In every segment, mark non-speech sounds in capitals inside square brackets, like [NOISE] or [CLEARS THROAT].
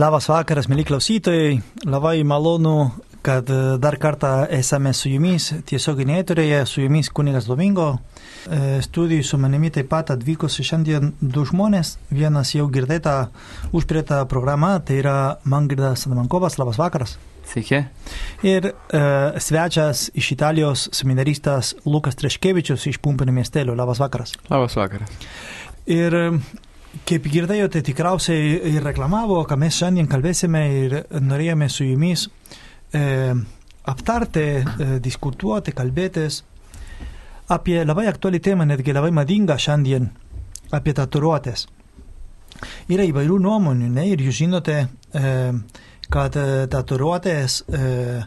Labas vakaras, mėly klausytojai. Labai malonu, kad e, dar kartą esame su jumis tiesioginėje eterėje, su jumis kunigas Domingo. E, studijų su manimi taip pat atvykusi šiandien du žmonės. Vienas jau girdėta užprėta programa, tai yra Mangirdas Adamankovas. Labas vakaras. Sveiki. Ir e, svečias iš Italijos seminaristas Lukas Treškevičius iš Pumpinio miestelio. Labas vakaras. Labas vakaras. Ir Kaip girdėjote, tikriausiai ir reklamavo, ką mes šiandien kalbėsime ir norėjome su jumis e, aptarti, e, diskutuoti, kalbėtis apie labai aktuali temą, netgi labai madingą šiandien, apie tatuiruotės. Yra įvairių nuomonių, ne? ir jūs žinote, e, kad tatuiruotės e,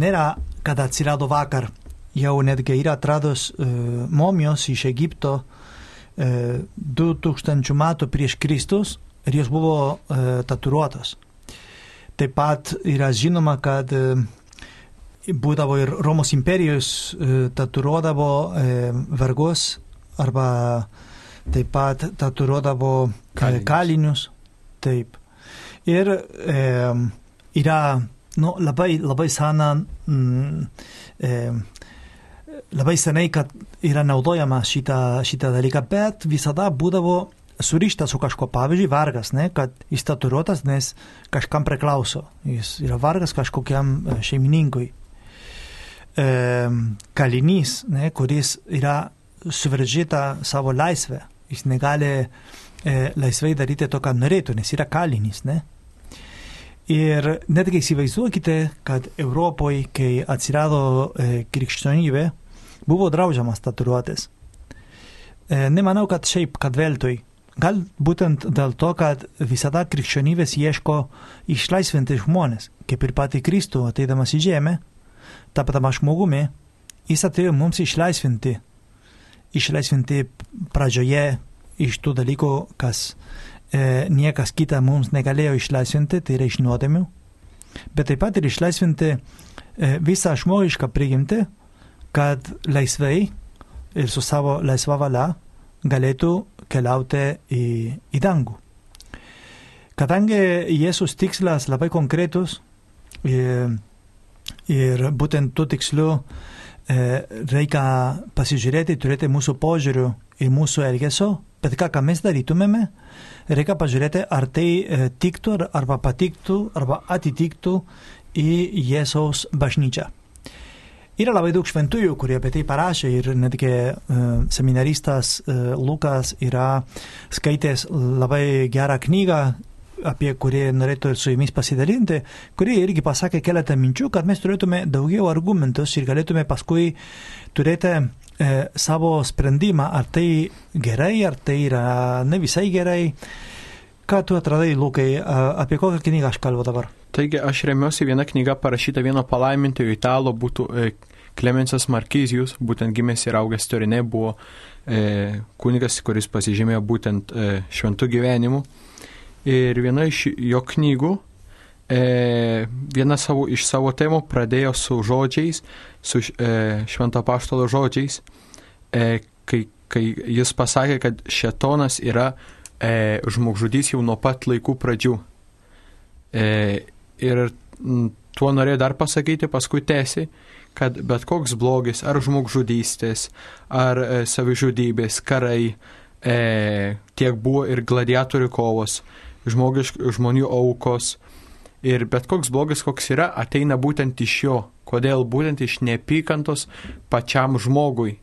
nėra, kad atsirado vakar, jau netgi yra atradus e, momijos iš Egipto, 2000 metų prieš Kristus ir jos buvo e, tatuiruotos. Taip pat yra žinoma, kad e, būdavo ir Romos imperijos e, tatuiruodavo vergus arba taip pat tatuiruodavo kalinius. kalinius. Taip. Ir e, yra nu, labai, labai sana mm, e, labai senai, kad yra naudojama šitą, šitą dalyką, bet visada būdavo surištas su kažko, pavyzdžiui, vargas, ne, kad jis tatuiruotas, nes kažkam priklauso, jis yra vargas kažkokiam e, šeimininkui. E, kalinys, ne, kuris yra suvaržyta savo laisvę, jis negali e, laisvai daryti to, ką norėtų, nes yra kalinys, ne. Ir netgi įsivaizduokite, kad Europoje, kai atsirado e, krikščionybė, buvo draudžiamas tatuiruotės. E, nemanau, kad šiaip, kad veltui. Gal būtent dėl to, kad visada krikščionybės ieško išlaisvinti žmonės, kaip ir pati Kristų ateidamas į žemę, tapdamas žmogumi, jis atėjo mums išlaisvinti. Išlaisvinti pradžioje iš tų dalykų, kas e, niekas kita mums negalėjo išlaisvinti, tai yra iš nuodėmių, bet taip pat ir išlaisvinti e, visą žmogišką prigimtį, kad laisvai ir su savo laisva valia galėtų keliauti į, į dangų. Kadangi Jėzus tikslas labai konkretus ir, ir būtent tų tikslių e, reikia pasižiūrėti, turėti mūsų požiūrių ir mūsų elgesio, bet ką, ką mes darytumėme, reikia pažiūrėti, ar tai e, tiktų, arba patiktų, arba atitiktų į Jėzaus bažnyčią. Yra labai daug šventųjų, kurie apie tai parašė ir netgi uh, seminaristas uh, Lukas yra skaitęs labai gerą knygą, apie kurį norėtų su jumis pasidalinti, kurie irgi pasakė keletą minčių, kad mes turėtume daugiau argumentus ir galėtume paskui turėti e, savo sprendimą, ar tai gerai, ar tai yra ne visai gerai. Ką tu atradai, Lukai, apie kokią knygą aš kalbu dabar? Taigi aš remiuosi vieną knygą parašytą vieno palaimintojo italo būtų e, Klemensas Markizijus, būtent gimęs ir augęs Torinė, buvo e, kunigas, kuris pasižymėjo būtent e, šventų gyvenimu. Ir viena iš jo knygų, e, viena savo, iš savo temų pradėjo su žodžiais, su e, švento paštalo žodžiais, e, kai, kai jis pasakė, kad šetonas yra e, žmogžudys jau nuo pat laikų pradžių. E, ir tuo norėjo dar pasakyti, paskui tęsi, kad bet koks blogis, ar žmogžudystės, ar e, savižudybės, karai, e, tiek buvo ir gladiatorių kovos, žmogišk, žmonių aukos, ir bet koks blogis, koks yra, ateina būtent iš jo. Kodėl? Būtent iš neapykantos pačiam žmogui.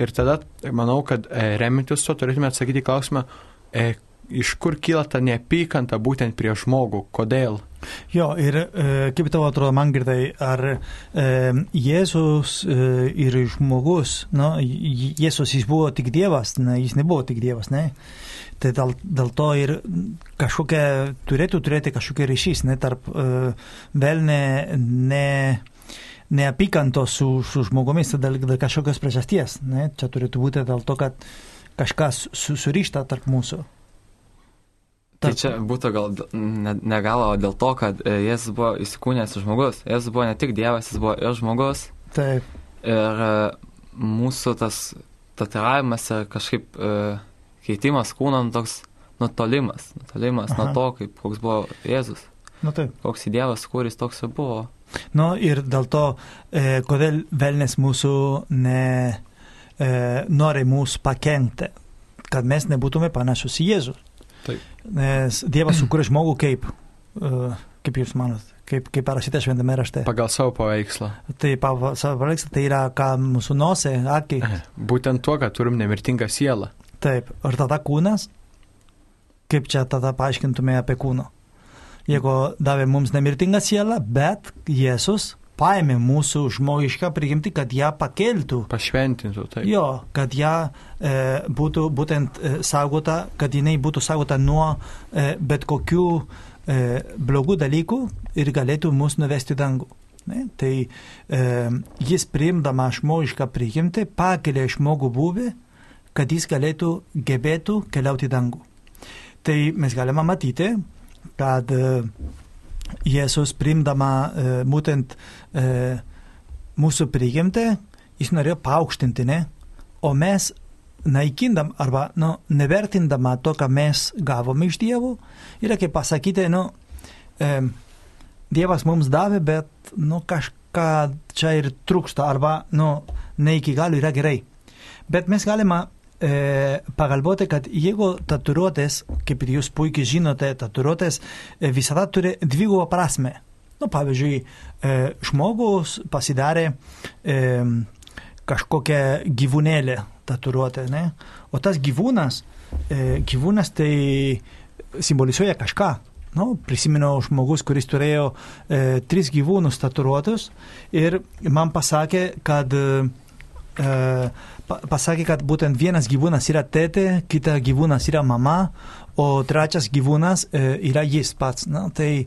Ir tada manau, kad e, remintis to turėtume atsakyti klausimą, e, iš kur kyla ta neapykanta būtent prie žmogų, kodėl. Jo, ir e, kaip tavo atrodo, man girdai, ar e, Jėzus e, ir žmogus, nu, Jėzus jis buvo tik Dievas, ne, jis nebuvo tik Dievas, ne? Tai dėl, dėl to ir kažkokia, turėtų turėti kažkokia ryšys, ne, tarp e, vėl ne, ne, neapykantos su, su žmogomis, dėl, dėl kažkokios priežasties, ne? Čia turėtų būti dėl to, kad kažkas su, surišta tarp mūsų. Tai čia būtų gal ne, ne gal, o dėl to, kad e, Jėzus buvo įsikūnęs žmogus. Jėzus buvo ne tik Dievas, jis buvo ir žmogus. Taip. Ir e, mūsų tas tatuiravimas ir kažkaip e, keitimas kūno nu, toks nutolimas, nutolimas Aha. nuo to, kaip, koks buvo Jėzus. Nu, taip. Koks į Dievas, kuris toks ir buvo. Nu, ir dėl to, e, kodėl velnės mūsų ne, e, nori mūsų pakengti, kad mes nebūtume panašus į Jėzų. Nes Dievas sukūrė žmogų kaip, e, kaip jūs manot, kaip, kaip parašyta šventame rašte. Pagal savo paveikslą. Tai pagal savo paveikslą, tai yra ką mūsų nosė, akiai. Būtent tuo, kad turim nemirtingą sielą. Taip, ir tada kūnas, kaip čia tada paaiškintume apie kūną. Jeigu davė mums nemirtingą sielą, bet Jėzus paėmė mūsų žmogišką prigimtį, kad ją pakeltų. Pašventintų, taip. Jo, kad ją e, būtų būtent e, saugota, kad jinai būtų saugota nuo e, bet kokių e, blogų dalykų ir galėtų mus nuvesti dangų. Ne? Tai e, jis priimdama žmogišką prigimtį pakelia žmogų buvį, kad jis galėtų gebėtų keliauti dangų. Tai mes galime matyti, kad e, Jėzus primdama e, būtent e, mūsų prigimtį, jis norėjo paaukštinti, ne? O mes naikindam arba nu, nevertindama to, ką mes gavome iš Dievo, yra kaip pasakyti, nu, e, Dievas mums davė, bet nu, kažką čia ir trūksta arba nu, ne iki galo yra gerai. Bet mes galime e, pagalvoti, kad jeigu tatuiruotės, kaip ir jūs puikiai žinote, tatuiruotės e, visada turi dvigubą prasme. Nu, pavyzdžiui, e, žmogus pasidarė e, kažkokią gyvūnėlę tatuiruotę, ne? O tas gyvūnas, e, gyvūnas tai simbolizuoja kažką. Nu, prisimenu žmogus, kuris turėjo e, tris gyvūnus tatuiruotus ir man pasakė, kad e, pasakė, kad būtent vienas gyvūnas yra tėtė, kitas gyvūnas yra mama, o trečias gyvūnas yra jis pats. Na, tai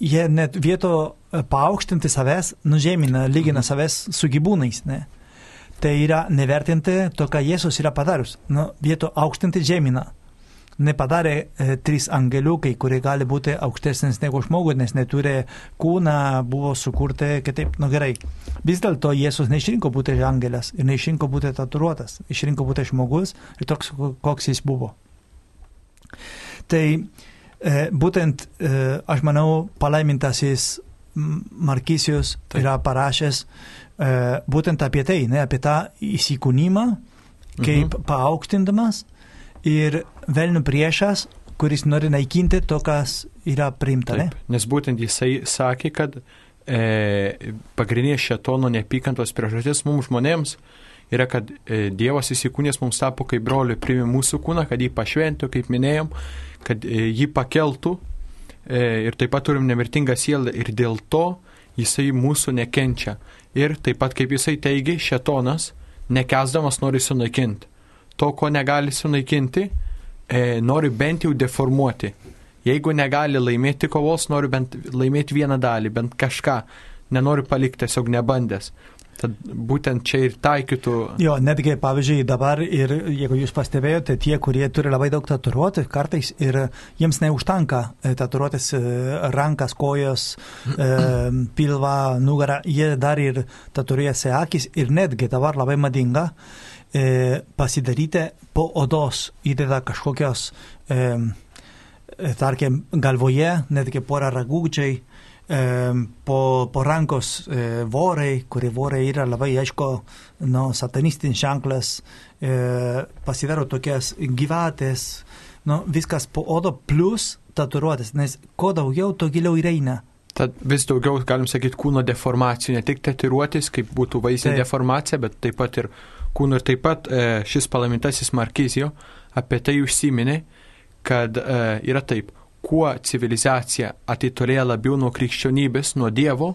jie net vieto paaukštinti savęs nužemina, lygina savęs su gyvūnais. Ne? Tai yra nevertinti to, ką Jėzus yra padarius. Nu, vieto aukštinti žemina nepadarė e, trys angeliukai, kurie gali būti aukštesnis negu žmogus, nes neturi kūną, buvo sukurti kitaip. Na nu, gerai. Vis dėlto Jėzus neišrinko būti angelas ir neišrinko būti tatuiruotas, išrinko būti žmogus ir toks, koks jis buvo. Tai e, būtent, e, aš manau, palaimintasis Markisijus yra parašęs e, būtent apie tai, ne, apie tą įsikūnymą, kaip mhm. paaukštindamas ir velnių priešas, kuris nori naikinti to, kas yra priimta. Taip, nes būtent jisai sakė, kad e, pagrindinė šetono neapykantos priežastis mums žmonėms yra, kad e, Dievas įsikūnės mums tapo kaip broliui, priimė mūsų kūną, kad jį pašventų, kaip minėjom, kad e, jį pakeltų e, ir taip pat turim nemirtingą sielą ir dėl to jisai mūsų nekenčia. Ir taip pat, kaip jisai teigia, šetonas, nekesdamas nori sunaikinti to, ko negali sunaikinti, e, nori bent jau deformuoti. Jeigu negali laimėti kovos, nori bent laimėti vieną dalį, bent kažką, nenori palikti tiesiog nebandęs. Tad būtent čia ir taikytų. Jo, netgi, pavyzdžiui, dabar ir jeigu jūs pastebėjote, tie, kurie turi labai daug tatuiruotės, kartais ir jiems neužtanka e, tatuiruotės e, rankas, kojas, e, [CLEARS THROAT] pilvą, nugarą, jie dar ir tatuiruojasi akis ir netgi dabar labai madinga e, pasidaryti po odos, įdeda kažkokios, e, tarkim, galvoje, netgi porą ragūčiai, e, po, po rankos e, vorai, kurie vorai yra labai aišku, no, satanistinis ženklas, e, pasidaro tokias gyvatės, no, viskas po odo plus tatuiruotės, nes kuo daugiau, to giliau įeina. Tad vis daugiau, galim sakyti, kūno deformacijų, ne tik tatuiruotės, kaip būtų vaizdinė deformacija, bet taip pat ir kūnu. Ir taip pat e, šis palaimintasis Markizijo apie tai užsiminė, kad e, yra taip, kuo civilizacija atitolėja labiau nuo krikščionybės, nuo Dievo,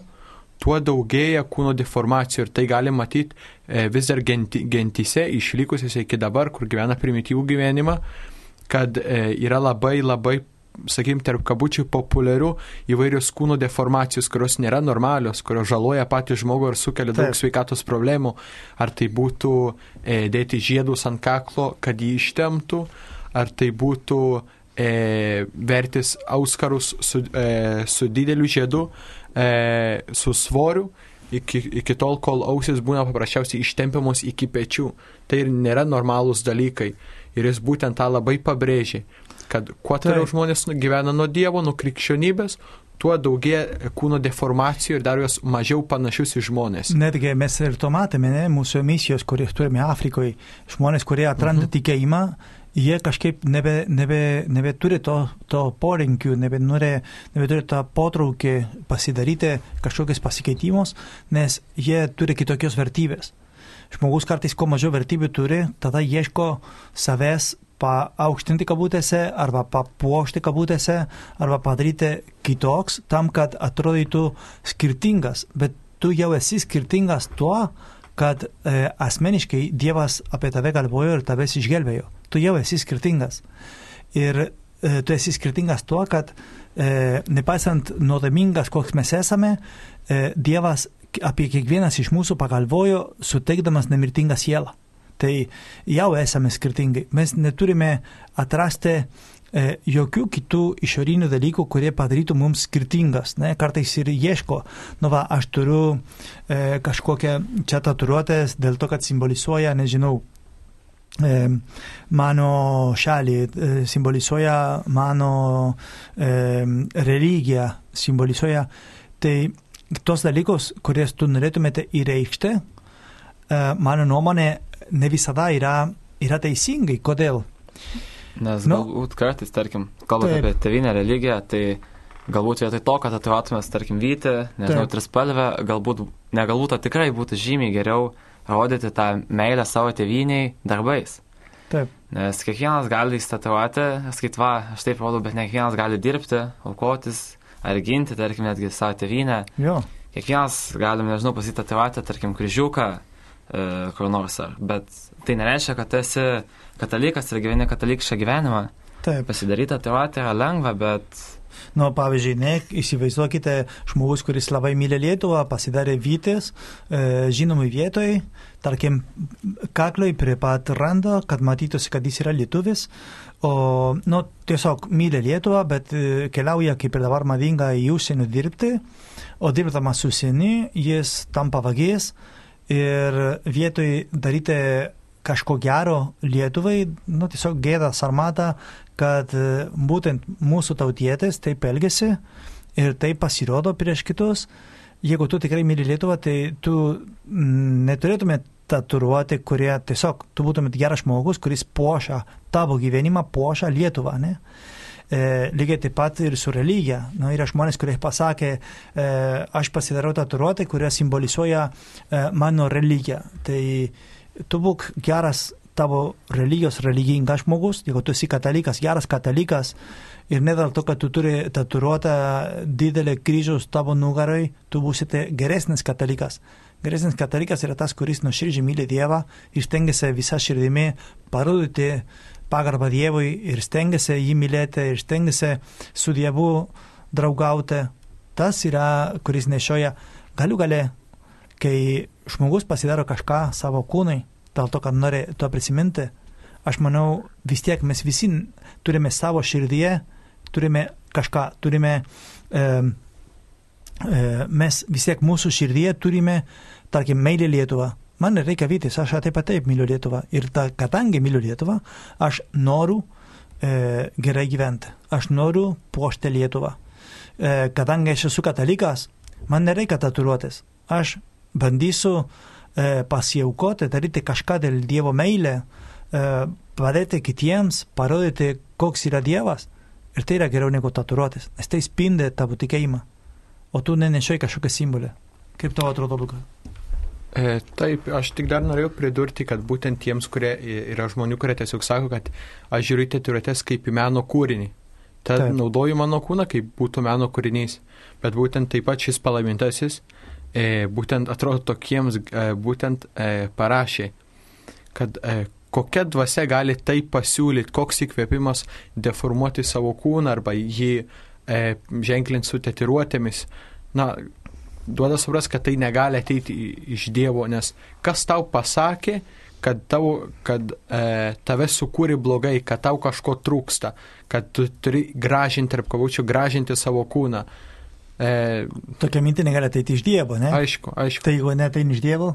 tuo daugėja kūno deformacijų ir tai gali matyti e, vis dar genti, gentyse, išlikusiose iki dabar, kur gyvena primityvų gyvenimą, kad yra labai labai sakykim, tarp kabučių populiarių įvairios kūno deformacijos, kurios nėra normalios, kurios žaloja patį žmogų ir sukelia Taip. daug sveikatos problemų. Ar tai būtų e, dėti žiedus ant kaklo, kad jį ištemtų, ar tai būtų e, vertis auskarus su, e, su dideliu žiedu, e, su svoriu. iki, iki tol, kol ausis būna paprasčiausiai ištempiamos iki pečių. Tai ir nėra normalūs dalykai. Ir jis būtent tą labai pabrėžė, kad kuo toliau žmonės gyvena nuo Dievo, nuo krikščionybės, tuo daugėja kūno deformacijų ir dar jos mažiau panašius į žmonės. Netgi mes ir to matėme, ne, mūsų misijos, kurias turime Afrikoje, žmonės, kurie atranda mhm. tikėjimą, jie kažkaip nebe, nebe, nebeturi to, to porinkių, nebenori, nebeturi tą potraukį pasidaryti kažkokius pasikeitimus, nes jie turi kitokios vertybės. Žmogus kartais kuo mažiau vertybių turi, tada ieško savęs paaukštinti kabutėse arba papuošti kabutėse arba padaryti kitoks tam, kad atrodytų skirtingas, bet tu jau esi skirtingas tuo, kad e, asmeniškai Dievas apie tave galvojo ir tavęs išgelbėjo. Tu jau esi skirtingas. Ir e, tu esi skirtingas tuo, kad e, nepaisant nuodėmingas, koks mes esame, e, Dievas apie kiekvienas iš mūsų pagalvojo, suteikdamas nemirtingą sielą. Tai jau esame skirtingi. Mes neturime atrasti e, jokių kitų išorinių dalykų, kurie padarytų mums skirtingas. Ne? Kartais ir ieško, nu va, aš turiu e, kažkokią čia tatuiruotės dėl to, kad simbolizuoja, nežinau, e, mano šalį, e, simbolizuoja mano e, religiją, simbolizuoja. Tai tos dalykus, kurias tu norėtumėte įreikšti, e, mano nuomonė ne visada yra, yra teisingai. Kodėl? Nes nu, galbūt kartais, tarkim, kalbant apie tevinę religiją, tai galbūt vietoj to, kad tatuiruotumės, tarkim, vyti, nežinau, trispalvę, galbūt, ne galbūt, o tikrai būtų žymiai geriau rodyti tą meilę savo teviniai darbais. Taip. Nes kiekvienas gali įstatuoti, skait va, aš taip rodau, bet ne kiekvienas gali dirbti, aukotis ar ginti, tarkim, netgi savo tevinę. Jo. Kiekvienas galim, nežinau, pasitatuoti, tarkim, kryžiuką, kur nors ar. Bet tai nereiškia, kad esi katalikas ir gyveni katalikišką gyvenimą. Taip. Pasidaryti tatuiruotę yra lengva, bet Nu, pavyzdžiui, ne, įsivaizduokite žmogus, kuris labai myli Lietuvą, pasidarė vytis, e, žinomai vietoj, tarkim, kaklai prie pat rando, kad matytųsi, kad jis yra lietuvis, o, nu, tiesiog myli Lietuvą, bet e, keliauja, kaip ir dabar madinga, į užsienį dirbti, o dirbdamas užsienį jis tampa vagės ir vietoj daryti kažko gero Lietuvai, nu, tiesiog gėda sarmata, kad e, būtent mūsų tautietis taip elgesi ir taip pasirodo prieš kitus. Jeigu tu tikrai myli Lietuvą, tai tu neturėtumėt tatuiruoti, kurie tiesiog tu būtumėt geras žmogus, kuris puošia tavo gyvenimą, puošia Lietuvą. Ne? E, lygiai taip pat ir su religija. Nu, yra žmonės, kurie pasakė, e, aš pasidarau tatuiruotę, kurie simbolizuoja e, mano religiją. Tai tu būk geras tavo religijos religingas žmogus, jeigu tu esi katalikas, geras katalikas ir ne dėl to, kad tu turi tatuiruotą didelį kryžius tavo nugarai, tu būsite geresnis katalikas. Geresnis katalikas yra tas, kuris nuoširdžiai myli Dievą ir stengiasi visą širdimi parodyti pagarbą Dievui ir stengiasi jį mylėti ir stengiasi su Dievu draugauti. Tas yra, kuris nešioja galių gale, kai žmogus pasidaro kažką savo kūnui, dėl to, kad nori to prisiminti, aš manau, vis tiek mes visi turime savo širdyje, turime kažką, turime, e, e, mes vis tiek mūsų širdyje turime, tarkim, meilį Lietuvą. Man reikia vytis, aš taip pat taip myliu Lietuvą. Ir ta, kadangi myliu Lietuvą, aš noriu e, gerai gyventi. Aš noriu puošti Lietuvą. E, kadangi aš esu katalikas, man nereikia tatuiruotis. Aš bandysiu e, pasiaukoti, daryti kažką dėl Dievo meilę, e, padėti kitiems, parodyti, koks yra Dievas. Ir tai yra geriau negu tatuiruotis, nes tai spindi tavo tikėjimą, o tu nenešioji kažkokią simbolį. Kaip tau atrodo, Luka? E, taip, aš tik dar norėjau pridurti, kad būtent tiems, kurie yra žmonių, kurie tiesiog sako, kad aš žiūriu tatuiruotės kaip į meno kūrinį. Tad taip. naudoju mano kūną kaip būtų meno kūrinys. Bet būtent taip pat šis palaimintasis e, būtent atrodo tokiems, e, būtent e, parašė, kad e, kokia dvasia gali tai pasiūlyti, koks įkvėpimas deformuoti savo kūną arba jį e, ženklinti su tetiruotėmis. Na, duoda supras, kad tai negali ateiti iš Dievo, nes kas tau pasakė, kad, tau, kad e, tave sukūrė blogai, kad tau kažko trūksta, kad tu turi gražinti, tarp kavučių, gražinti savo kūną. E, Tokia mintis negali ateiti iš Dievo, ne? Aišku, aišku. Tai jeigu neteini iš Dievo,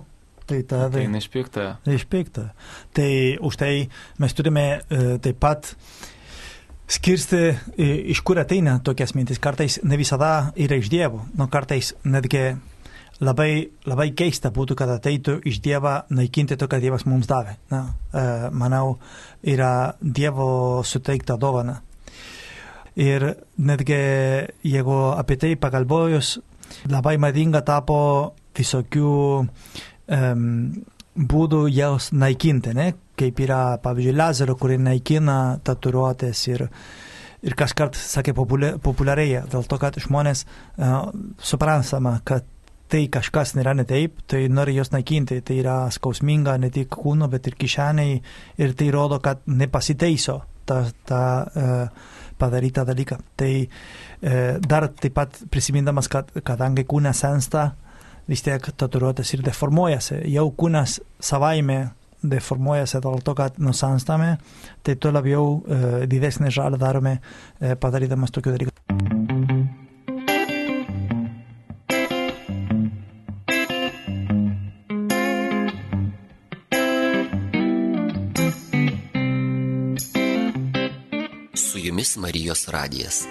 tai tada... Tai iš piktojo. Iš piktojo. Tai už tai mes turime e, taip pat skirsti, iš kur ateina tokias mintis. Kartais ne visada yra iš Dievo, nu kartais netgi labai, labai keista būtų, kad ateitų iš Dievo naikinti to, ką Dievas mums davė. Na, e, manau, yra Dievo suteikta dovana. Ir netgi jeigu apie tai pagalvojus, labai madinga tapo visokių um, būdų jos naikinti, ne? Kaip yra, pavyzdžiui, lazerio, kuri naikina tatuiruotės ir, ir kažkart sakė populiarėja, dėl to, kad žmonės uh, suprantama, kad tai kažkas nėra ne taip, tai nori jos naikinti, tai yra skausminga ne tik kūno, bet ir kišeniai ir tai rodo, kad nepasiteiso ta, ta uh, padarytą dalyką. Tai e, dar taip pat prisimindamas, kad kadangi kūnas sensta, vis tiek tatuiruotės ir deformuojasi. Jau kūnas savaime deformuojasi dėl to, kad nusanstame, tai tuo labiau e, didesnį žalą darome e, padarydamas tokių dalykų. jumis Marijos radijas.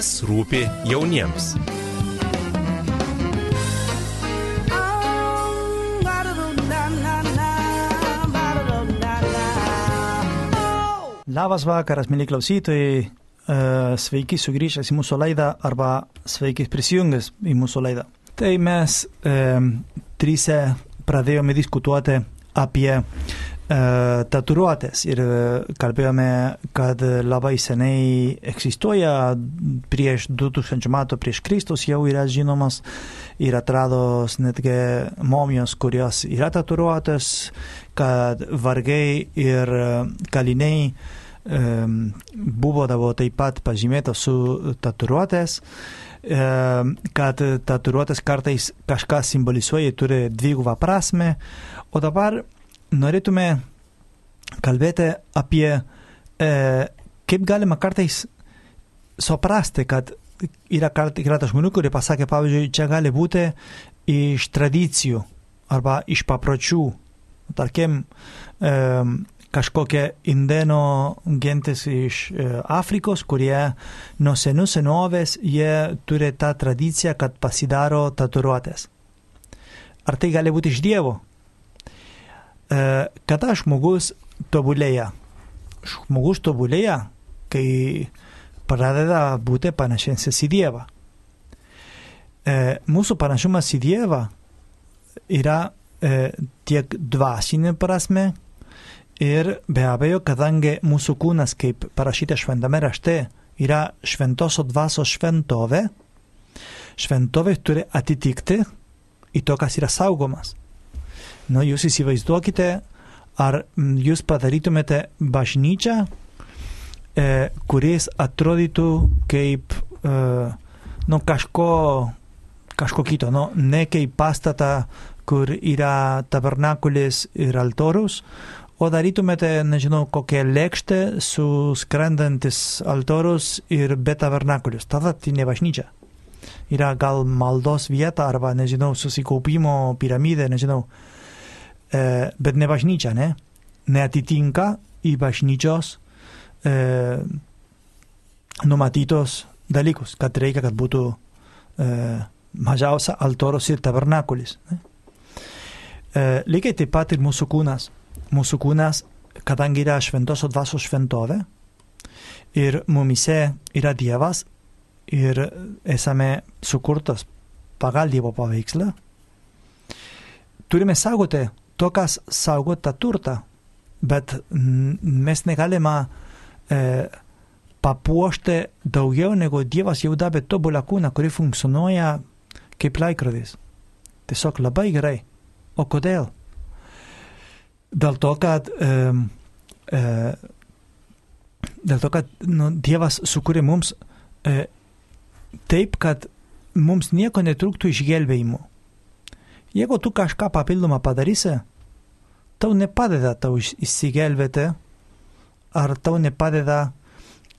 Kas rūpi jauniems. Labas vakaras, mėly klausytojai. E, sveiki sugrįžęs į mūsų laidą arba sveiki prisijungęs į mūsų laidą. Tai mes e, trise pradėjome diskutuoti apie tatuiruotės ir e, kalbėjome, kad labai seniai egzistuoja, prieš 2000 metų prieš Kristus jau yra žinomas. Ir atrados netgi momijos, kurios yra tatuiruotės, kad vargai ir kaliniai būdavo taip pat pažymėtos su tatuiruotės, kad tatuiruotės kartais kažką simbolizuoja, turi dvigubą prasme, o dabar norėtume kalbėti apie e, kaip galima kartais suprasti, kad yra keletą žmonių, kurie pasakė, pavyzdžiui, čia gali būti iš tradicijų arba iš papročių. Tarkim, e, kažkokia indėno gentis iš e, Afrikos, kurie nuo senų senovės jie turi tą tradiciją, kad pasidaro tatuiruotės. Ar tai gali būti iš Dievo? E, kada žmogus tobulėja? Žmogus tobulėja, kai pradeda būti panašesnis į Dievą. E, mūsų panašumas į Dievą yra e, tiek dvasinė prasme, Ir be abejo, kadangi mūsų kūnas, kaip parašyta šventame rašte, yra šventosios dvasios šventovė, šventovė turi atitikti į to, kas yra saugomas. Nu, jūs įsivaizduokite, ar jūs padarytumėte bažnyčią, e, kuris atrodytų kaip e, nu, kažko, kažko kito, nu, ne kaip pastatą, kur yra tabernakulis ir altorius, o darytumėte, nežinau, kokią lėkštę su skrendantis altorius ir be tabernakulius. Tada tai ne bažnyčia. Yra gal maldos vieta arba, nežinau, susikaupimo piramidė, nežinau. E, bet ne ne? Neatitinka į bažnyčios e, kad reikia, kad būtų e, mažiausia altorius ir tabernakulis. Ne? E, lygiai taip pat ir mūsų kūnas mūsų kūnas, kadangi yra šventosios dvasios šventovė ir mumise yra Dievas ir esame sukurtas pagal Dievo paveikslą, turime saugoti to, kas saugo tą turtą, bet mes negalime e, papuošti daugiau negu Dievas jau davė tobulą kūną, kuri funkcionuoja kaip laikrodis. Tiesiog labai gerai. O kodėl? Dėl to, kad e, E, dėl to, kad nu, Dievas sukūrė mums e, taip, kad mums nieko netruktų išgelbėjimų. Jeigu tu kažką papildomą padarysi, tau nepadeda tau išsigelbėti, ar tau nepadeda,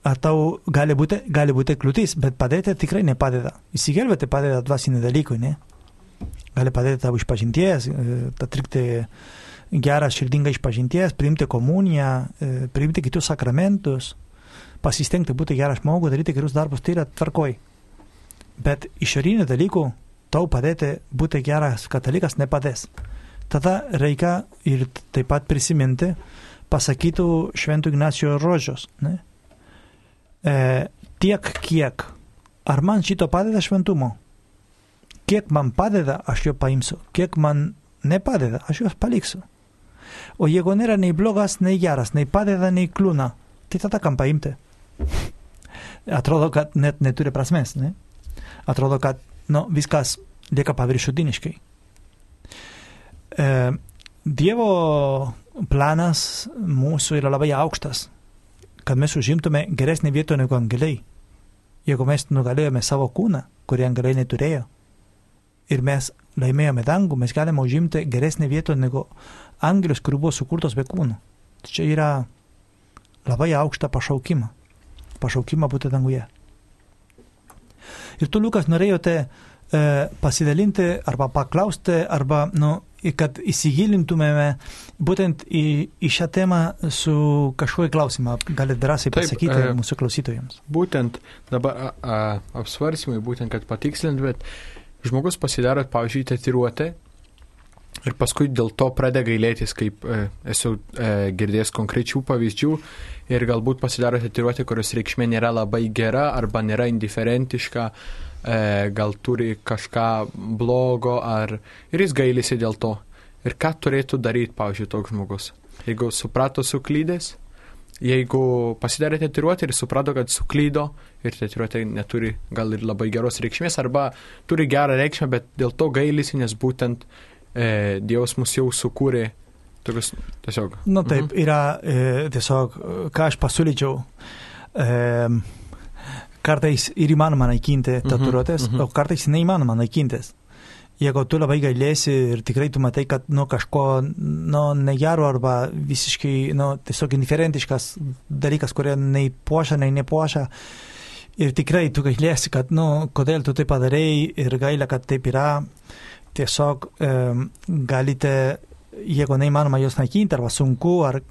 ar tau gali būti, gali būti kliūtis, bet padėti tikrai nepadeda. Išsigelbėti padeda dvasiniai dalykai, ne? Gali padėti tau išpažinties, e, atlikti gerą širdingą išpažinties, priimti komuniją, e, priimti kitus sakramentus, pasistengti būti gerą žmogų, daryti gerus darbus, tai yra tvarkoj. Bet išorinių dalykų tau padėti būti geras katalikas nepadės. Tada reikia ir taip pat prisiminti pasakytų Šventų Ignacijo žodžius. Ne? E, tiek kiek. Ar man šito padeda šventumo? Kiek man padeda, aš jo paimsiu. Kiek man nepadeda, aš juos paliksiu. O jeigu nėra nei blogas, nei geras, nei padeda, nei kliūna, tai tada kam paimti? Atrodo, kad net neturi prasmės, ne? Atrodo, kad nu, viskas lieka paviršutiniškai. E, dievo planas mūsų yra labai aukštas, kad mes užimtume geresnį vietą negu angeliai. Jeigu mes nugalėjome savo kūną, kurį angeliai neturėjo, ir mes laimėjome dangų, mes galime užimti geresnį vietą negu angelius, kurių buvo sukurtos be kūnų. Tai čia yra labai aukštą pašaukimą. Pašaukimą būti danguje. Ir tu, Lukas, norėjote e, pasidalinti arba paklausti, arba, nu, kad įsigilintumėme būtent į, į šią temą su kažkokiu klausimą. Galite drąsiai pasakyti Taip, e, mūsų klausytojams. Būtent dabar a, a, apsvarsimai, būtent, kad patikslint, bet žmogus pasidaro, pavyzdžiui, tetiruotę ir paskui dėl to pradeda gailėtis, kaip e, esu e, girdėjęs konkrečių pavyzdžių ir galbūt pasidaro tetiruotę, kurios reikšmė nėra labai gera arba nėra indiferentiška e, gal turi kažką blogo, ar ir jis gailisi dėl to. Ir ką turėtų daryti, pavyzdžiui, toks žmogus? Jeigu suprato suklydęs, jeigu pasidarė tetiruotę ir suprato, kad suklydo ir tetiruotė neturi gal ir labai geros reikšmės, arba turi gerą reikšmę, bet dėl to gailisi, nes būtent e, Dievas mus jau sukūrė tokius tiesiog. Na taip, mhm. yra e, tiesiog, ką aš pasiūlyčiau. E, kartais ir įmanoma naikinti mhm, tatuiruotės, mm -hmm. o kartais neįmanoma naikintis. Jeigu tu labai gailėsi ir tikrai tu matai, kad nu, kažko nu, negero arba visiškai nu, tiesiog indiferentiškas dalykas, kurie nei puošia, nei nepuošia, ir tikrai tu gailėsi, kad nu, kodėl tu tai padarėjai ir gailė, kad taip yra, tiesiog e, galite, jeigu neįmanoma jos naikinti arba sunku, ar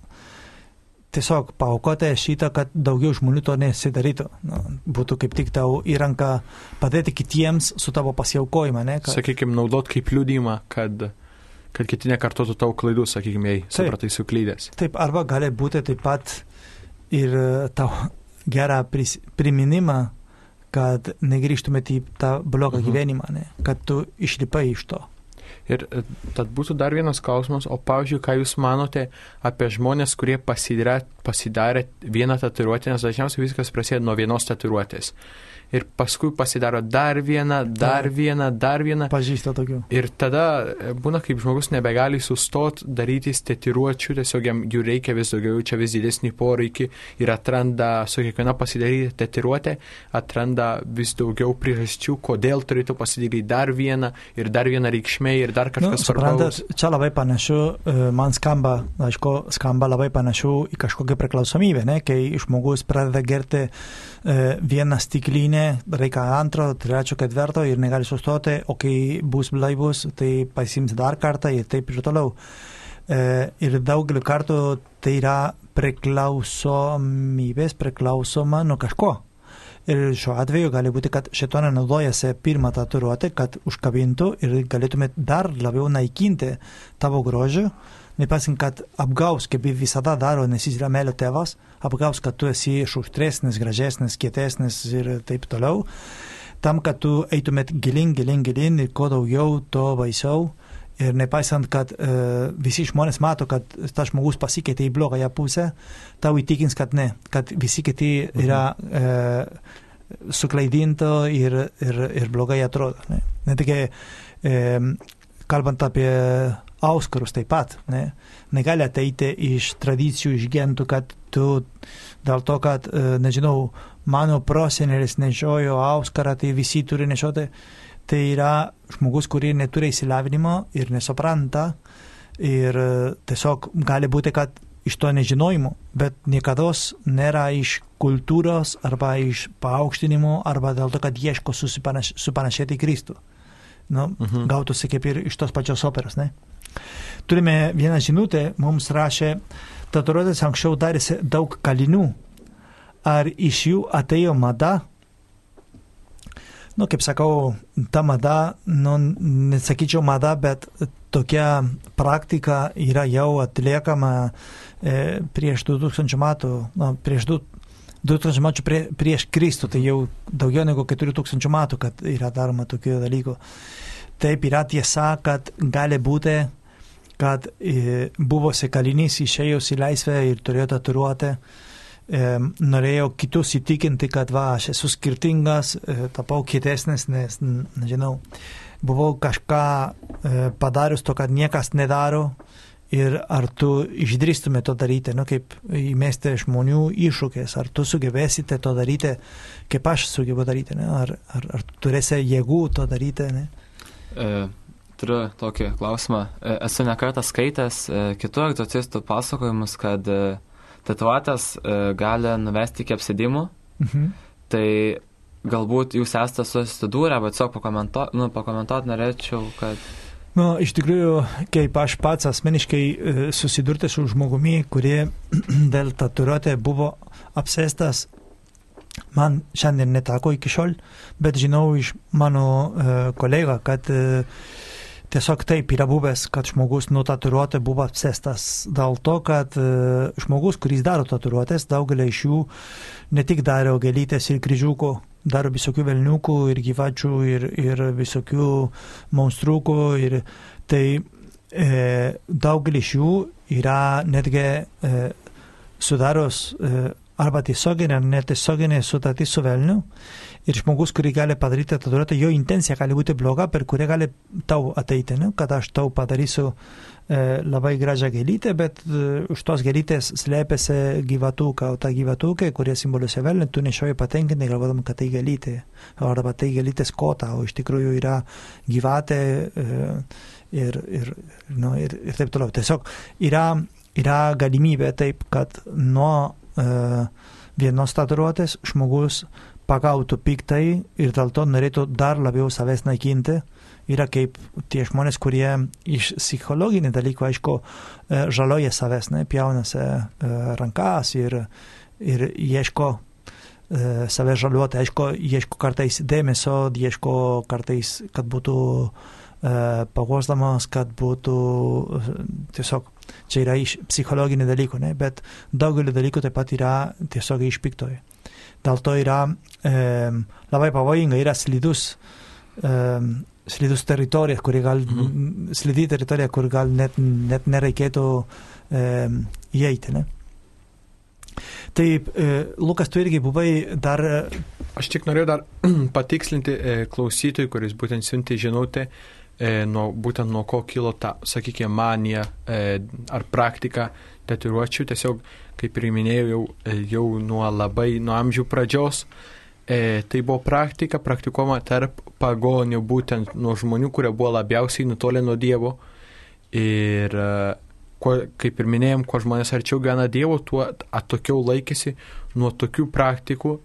tiesiog paukoti šitą, kad daugiau žmonių to nesidarytų. Nu, būtų kaip tik tau įranka padėti kitiems su tavo pasiaukojimu. Kad... Sakykime, naudot kaip liūdimą, kad, kad kiti nekartotų tavo klaidų, sakykime, jei supratai suklydęs. Taip, arba gali būti taip pat ir tau gerą pris, priminimą, kad negrįžtumėte į tą blogą mhm. gyvenimą, ne? kad tu išlipai iš to. Ir e, tad būtų dar vienas klausimas, o pavyzdžiui, ką Jūs manote apie žmonės, kurie pasidarė, pasidarė vieną tatuiruotę, nes dažniausiai viskas prasideda nuo vienos tatuiruotės ir paskui pasidaro dar vieną, dar Ta. vieną, dar vieną. Pažįsta tokių. Ir tada e, būna, kaip žmogus nebegali sustot daryti tetiruočių, tiesiog jam jų reikia vis daugiau, čia vis didesnį poreikį ir atranda su kiekviena pasidaryti tetiruotę, atranda vis daugiau priežasčių, kodėl turėtų pasidaryti dar vieną ir dar vieną reikšmę ir dar kažkas nu, svarbaus. Čia labai panašu, e, man skamba, aišku, skamba labai panašu į kažkokią priklausomybę, ne, kai žmogus pradeda gerti E, vieną stiklinę, reikia antro, trečio, ketvirto ir negali sustoti, o kai bus blaivus, tai pasims dar kartą ir taip ir toliau. E, ir daugelį kartų tai yra priklausomybės, priklausoma nuo kažko. Ir šiuo atveju gali būti, kad šetonė naudojasi pirmą tatuiruotę, kad užkabintų ir galėtume dar labiau naikinti tavo grožį, nepaisant, kad apgaus, kaip visada daro, nes jis yra melio tėvas, apgaus, kad tu esi šuštresnis, gražesnis, kietesnis ir taip toliau, tam, kad tu eitumėt gilin, gilin, gilin ir kuo daugiau, to baisiau. Ir nepaisant, kad e, visi žmonės mato, kad tas žmogus pasikeitė į blogąją pusę, tau įtikins, kad ne, kad visi kiti yra e, suklaidinto ir, ir, ir blogai atrodo. Ne, ne tik e, kalbant apie auskarus taip pat. Ne? Negali ateiti iš tradicijų, iš gentų, kad tu dėl to, kad, e, nežinau, mano prosenelis nešiojo auskarą, tai visi turi nešioti. Tai yra žmogus, kurį neturi įsilavinimo ir nesupranta. Ir e, tiesiog gali būti, kad iš to nežinojimo, bet niekada nėra iš kultūros arba iš paaukštinimo arba dėl to, kad ieško supanašėti į Kristų. Nu, mhm. Gautųsi kaip ir iš tos pačios operos, ne? Turime vieną žinutę, mums rašė, tatuiruotės anksčiau darėsi daug kalinių. Ar iš jų atėjo mada? Nu, kaip sakau, ta mada, nu, nesakyčiau mada, bet tokia praktika yra jau atliekama e, prieš 2000 metų, nu, prieš 2000 metų prie, prieš Kristų, tai jau daugiau negu 4000 metų, kad yra daroma tokių dalykų. Taip yra tiesa, kad gali būti kad e, buvusi kalinys išėjus į laisvę ir turėjo tatuiruotę, e, norėjo kitus įtikinti, kad va, aš esu skirtingas, e, tapau kietesnis, nes, nežinau, buvau kažką e, padarius to, kad niekas nedaro. Ir ar tu išdrįstume to daryti, nu, kaip įmesti žmonių iššūkės, ar tu sugebėsite to daryti, kaip aš sugebu daryti, ne? ar, ar, ar turėsi jėgų to daryti. Ne? E, turiu tokį klausimą. E, esu nekartą skaitęs e, kitų egzocistų pasakojimus, kad e, tatuatės gali nuvesti iki apsėdimų. Mhm. Tai galbūt jūs esate susidūrę, bet tiesiog pakomentuoti nu, pakomentuot norėčiau, kad... Nu, iš tikrųjų, kaip aš pats asmeniškai susidurti su žmogumi, kurie [CLEARS THROAT] dėl tatuiruotė buvo apsėstas, man šiandien netako iki šiol, bet žinau iš mano uh, kolega, kad uh, Tiesiog taip yra buvęs, kad žmogus nuo tatuiruotė buvo apsėstas dėl to, kad e, žmogus, kuris daro tatuiruotės, daugelį iš jų ne tik daro gelytės ir kryžiukų, daro visokių velniukų ir gyvačių ir, ir visokių monstrukų. Ir tai e, daugelį iš jų yra netgi e, sudaros e, arba tiesioginė ar netiesioginė sutartis su velniu ir žmogus, kurį gali padaryti tatuiruotę, jo intencija gali būti bloga, per kurią gali tau ateiti, ne? kad aš tau padarysiu e, labai gražią gėlytę, bet e, už tos gėlytės slėpėsi gyvatuką, o ta gyvatūkė, kurie simboliuose velnį, tu nešioji patenkinti, galvodam, kad tai gėlytė, arba tai gėlytės kota, o iš tikrųjų yra gyvatė e, ir, ir, nu, ir, ir taip toliau. Tiesiog yra, yra galimybė taip, kad nuo vienos tatuiruotės žmogus pagautų piktai ir dėl to norėtų dar labiau savęs naikinti. Yra kaip tie žmonės, kurie iš psichologinį dalykų, aišku, e, žaloja savęs, ne, pjaunasi e, rankas ir, ir ieško e, save žaliuoti, aišku, ieško kartais dėmesio, ieško kartais, kad būtų pagosdamas, kad būtų tiesiog, čia yra iš psichologinį dalykų, ne, bet daugelį dalykų taip pat yra tiesiog iš piktojo. Dėl to yra e, labai pavojinga, yra slidus, e, slidus teritorijas, kuri gal, -hmm. slidi teritorija, kur gal net, net nereikėtų e, įeiti. Ne? Taip, e, Lukas, tu irgi buvai dar. Aš tik norėjau dar [CLEARS THROAT] patikslinti e, klausytojui, kuris būtent siunti žinutę, e, nuo, būtent nuo ko kilo ta, sakykime, manija e, ar praktika tatuiruočių. Tiesiog kaip ir minėjau, jau, e, jau nuo labai nuo amžių pradžios. E, tai buvo praktika, praktikuoma tarp pagonių, būtent nuo žmonių, kurie buvo labiausiai nutolę nuo Dievo. Ir e, kuo, kaip ir minėjom, kuo žmonės arčiau gyvena Dievo, tuo atokiau laikėsi nuo tokių praktikų.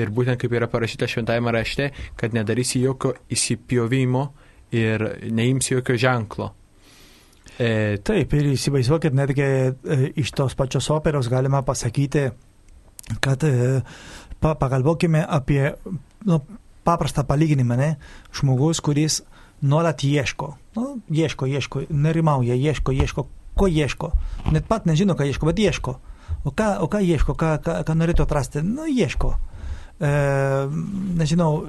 Ir būtent kaip yra parašyta šventajame rašte, kad nedarysi jokio įsipjovimo ir neimsi jokio ženklo. E, taip, ir įsivaizduokit, netgi e, iš tos pačios operos galima pasakyti, kad e, pa, pagalvokime apie nu, paprastą palyginimą, ne? Žmogus, kuris nuolat ieško, nu, ieško, ieško, nerimauja, ieško, ieško, ko ieško. Net pat nežino, ką ieško, bet ieško. O ką, o ką ieško, ką, ką, ką norėtų atrasti? Nu, ieško. E, nežinau,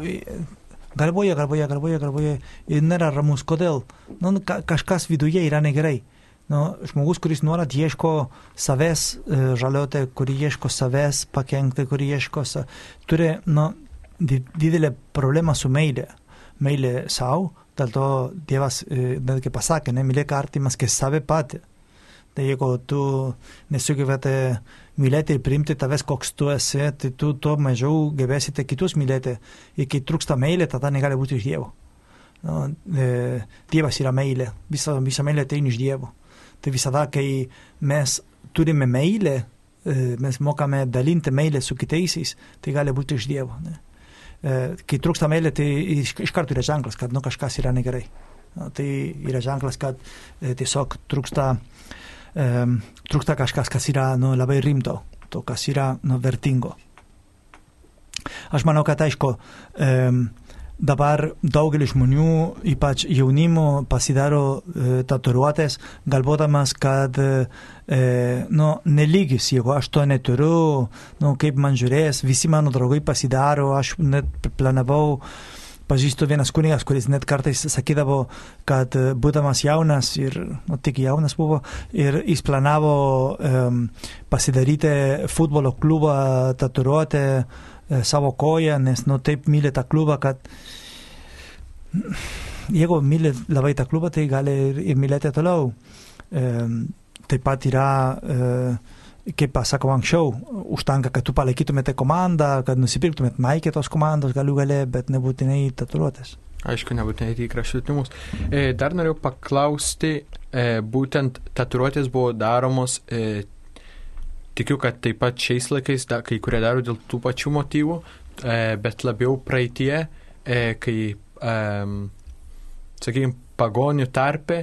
galvoja, galvoja, galvoja, galvoja ir nėra ramus. Kodėl? Nu, ka, kažkas viduje yra negerai. Nu, žmogus, kuris nuolat ieško savęs e, žalioti, kurį ieško savęs pakengti, kurį ieško, sa... turi nu, didelę problemą su meilė. Meilė savo, Dėl to Dievas e, netgi pasakė, nemylėk artimas kaip save patį. Tai jeigu tu nesugebėte mylėti ir priimti tavęs, koks tu esi, tai tu tuo mažiau gebėsite kitus mylėti. Ir kai trūksta meilė, tada negali būti iš Dievo. No, e, dievas yra meilė, visa, visa meilė ateina iš Dievo. Tai visada, kai mes turime meilę, e, mes mokame dalinti meilę su kitaisiais, tai gali būti iš Dievo. Ne? E, kai trūksta meilė, tai iš, iš karto yra ženklas, kad nu, kažkas yra negerai. No, tai yra ženklas, kad e, tiesiog trūksta, e, trūksta kažkas, kas yra nu, labai rimto, to, kas yra nu, vertingo. Aš manau, kad aišku, e, dabar daugelis žmonių, ypač jaunimo, pasidaro e, tatuiruotės, galvodamas, kad e, nu, nelygis, jeigu aš to neturiu, nu, kaip man žiūrės, visi mano draugai pasidaro, aš net planavau pažįstu vienas kunigas, kuris net kartais sakydavo, kad būdamas jaunas ir nu, tik jaunas buvo ir jis planavo um, pasidaryti futbolo klubą, tatuiruotę E, savo koją, nes nu, taip myli tą klubą, kad jeigu myli labai tą klubą, tai gali ir, ir mylėti toliau. E, taip pat yra, e, kaip pasakau anksčiau, užtenka, kad tu palaikytumėte komandą, kad nusipirktumėte Nike tos komandos galių galę, bet nebūtinai tatuiruotės. Aišku, nebūtinai į kraštutinumus. E, dar noriu paklausti, e, būtent tatuiruotės buvo daromos e, Tikiu, kad taip pat šiais laikais da, kai kurie daro dėl tų pačių motyvų, e, bet labiau praeitie, e, kai, e, sakykime, pagonių tarpe,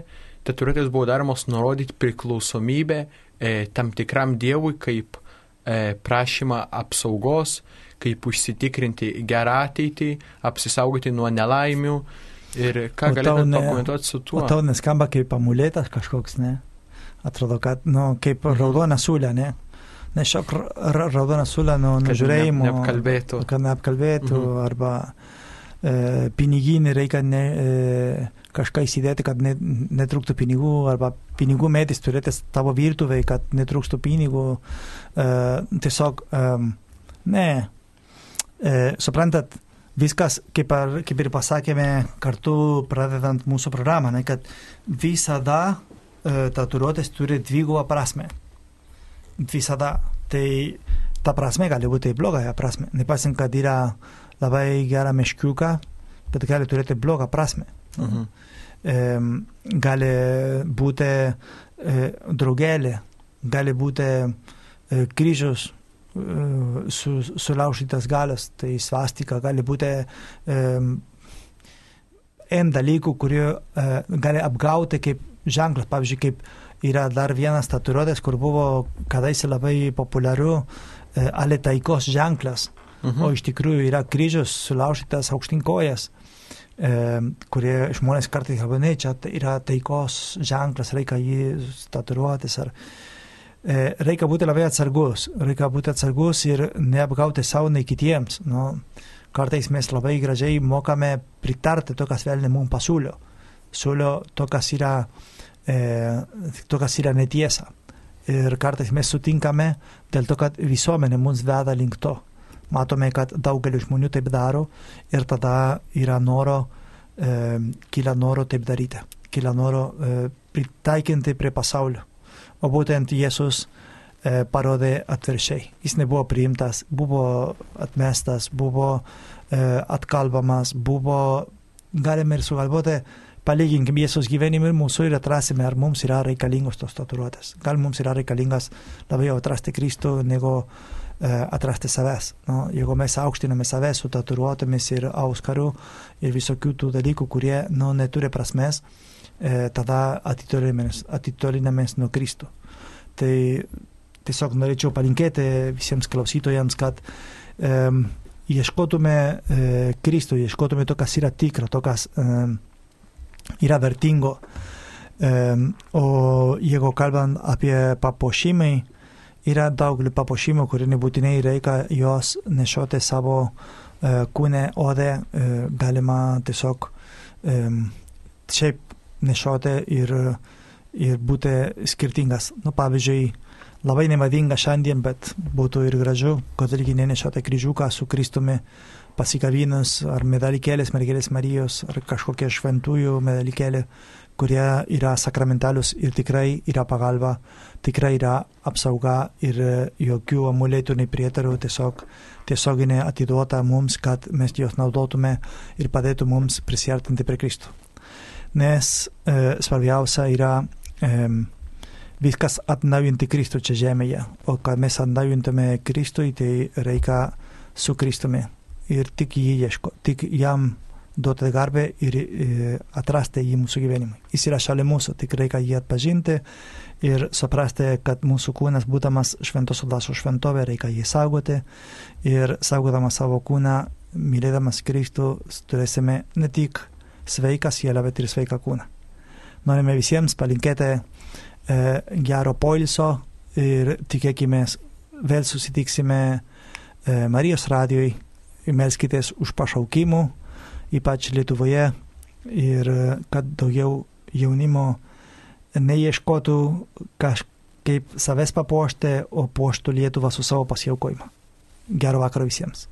tatuiruotės buvo daromos nurodyti priklausomybę e, tam tikram dievui kaip e, prašymą apsaugos, kaip užsitikrinti gerą ateitį, apsisaugoti nuo nelaimių. Ir ką galėtumėte pakomentuoti su tuo? Tau neskamba kaip amuletas kažkoks, ne? Atrodo, kad, nu, kaip raudona sulė, ne? nešiok raudoną sulę nuo nužiūrėjimo. Kad neapkalbėtų. Kad neapkalbėtų, mhm. arba e, piniginį reikia ne, e, kažką įsidėti, kad ne, netrūktų pinigų, arba pinigų medis turėti tavo virtuvėje, kad netrūkstų pinigų. E, tiesiog, e, ne, e, suprantat, viskas, kaip, ar, kaip ir pasakėme kartu pradedant mūsų programą, ne, kad visada e, tatuiruotės turi dvigubą prasme visada. Tai ta prasme gali būti blogąją prasme. Nepaisant, kad yra labai gera meškiuka, bet gali turėti blogą prasme. Mhm. Gali būti e, draugelė, gali būti e, kryžius e, su, sulaužytas galas, tai svastika, gali būti N dalykų, kurie gali apgauti kaip ženklas, pavyzdžiui, kaip yra dar vienas tatuiruotės, kur buvo kadaise labai populiaru ale taikos ženklas, mhm. o iš tikrųjų yra kryžius sulaužytas aukštinkojas, kurie žmonės kartais kalba, ne, čia yra taikos ženklas, reikia jį tatuiruotis ar e, reikia būti labai atsargus, reikia būti atsargus ir neapgauti savo nei kitiems. Nu, kartais mes labai gražiai mokame pritarti to, kas velnė mums pasiūlio. Siūlio to, kas yra e, to, kas yra netiesa. Ir kartais mes sutinkame dėl to, kad visuomenė mums veda link to. Matome, kad daugelis žmonių taip daro ir tada yra noro, e, kyla noro taip daryti, kyla noro e, pritaikinti prie pasaulio. O būtent Jėzus e, parodė atviršiai. Jis nebuvo priimtas, buvo atmestas, buvo e, atkalbamas, buvo, galime ir sugalvoti, palyginkim Jėzus gyvenimą ir mūsų ir atrasime, ar mums yra reikalingos tos tatuiruotės. Gal mums yra reikalingas labiau atrasti Kristų, negu atrasti savęs. No? Jeigu mes aukštiname save su tatuiruotėmis ir auskaru ir visokių tų dalykų, kurie nu, neturi prasmės, e, tada atitolinamės nuo Kristų. Tai tiesiog norėčiau palinkėti visiems klausytojams, kad e, ieškotume e, Kristų, ieškotume to, kas yra tikra, to, kas e, yra vertingo. Um, o jeigu kalbant apie papuošimai, yra daugelį papuošimų, kurių nebūtinai reikia juos nešioti savo uh, kūne, ode, uh, galima tiesiog um, šiaip nešioti ir, ir būti skirtingas. Nu, pavyzdžiui, labai nemadinga šiandien, bet būtų ir gražu, kad irgi nenešiate kryžiuką su Kristumi pasikabinus, ar medalikėlės, mergelės Marijos, ar kažkokie šventųjų medalikėlė, kurie yra sakramentalius ir tikrai yra pagalba, tikrai yra apsauga ir jokių amuletų nei prietarų, tiesiog tiesioginė atiduota mums, kad mes juos naudotume ir padėtų mums prisartinti prie Kristų. Nes e, svarbiausia yra e, viskas atnaujinti Kristų čia žemėje, o kad mes atnaujintume Kristui, tai reikia su Kristumi ir tik jį ieško, tik jam duoti garbę ir e, atrasti jį mūsų gyvenimui. Jis yra šalia mūsų, tik reikia jį atpažinti ir suprasti, kad mūsų kūnas, būdamas šventos dvasios šventovė, reikia jį saugoti ir saugodamas savo kūną, mylėdamas Kristų, turėsime ne tik sveiką sielą, bet ir sveiką kūną. Norime visiems palinkėti e, gero poilsio ir tikėkime vėl susitiksime e, Marijos radijoje melskitės už pašaukimų, ypač Lietuvoje, ir kad daugiau jaunimo neieškotų kažkaip savęs papuošti, o puoštų Lietuvą su savo pasiaukojimu. Gero vakaro visiems.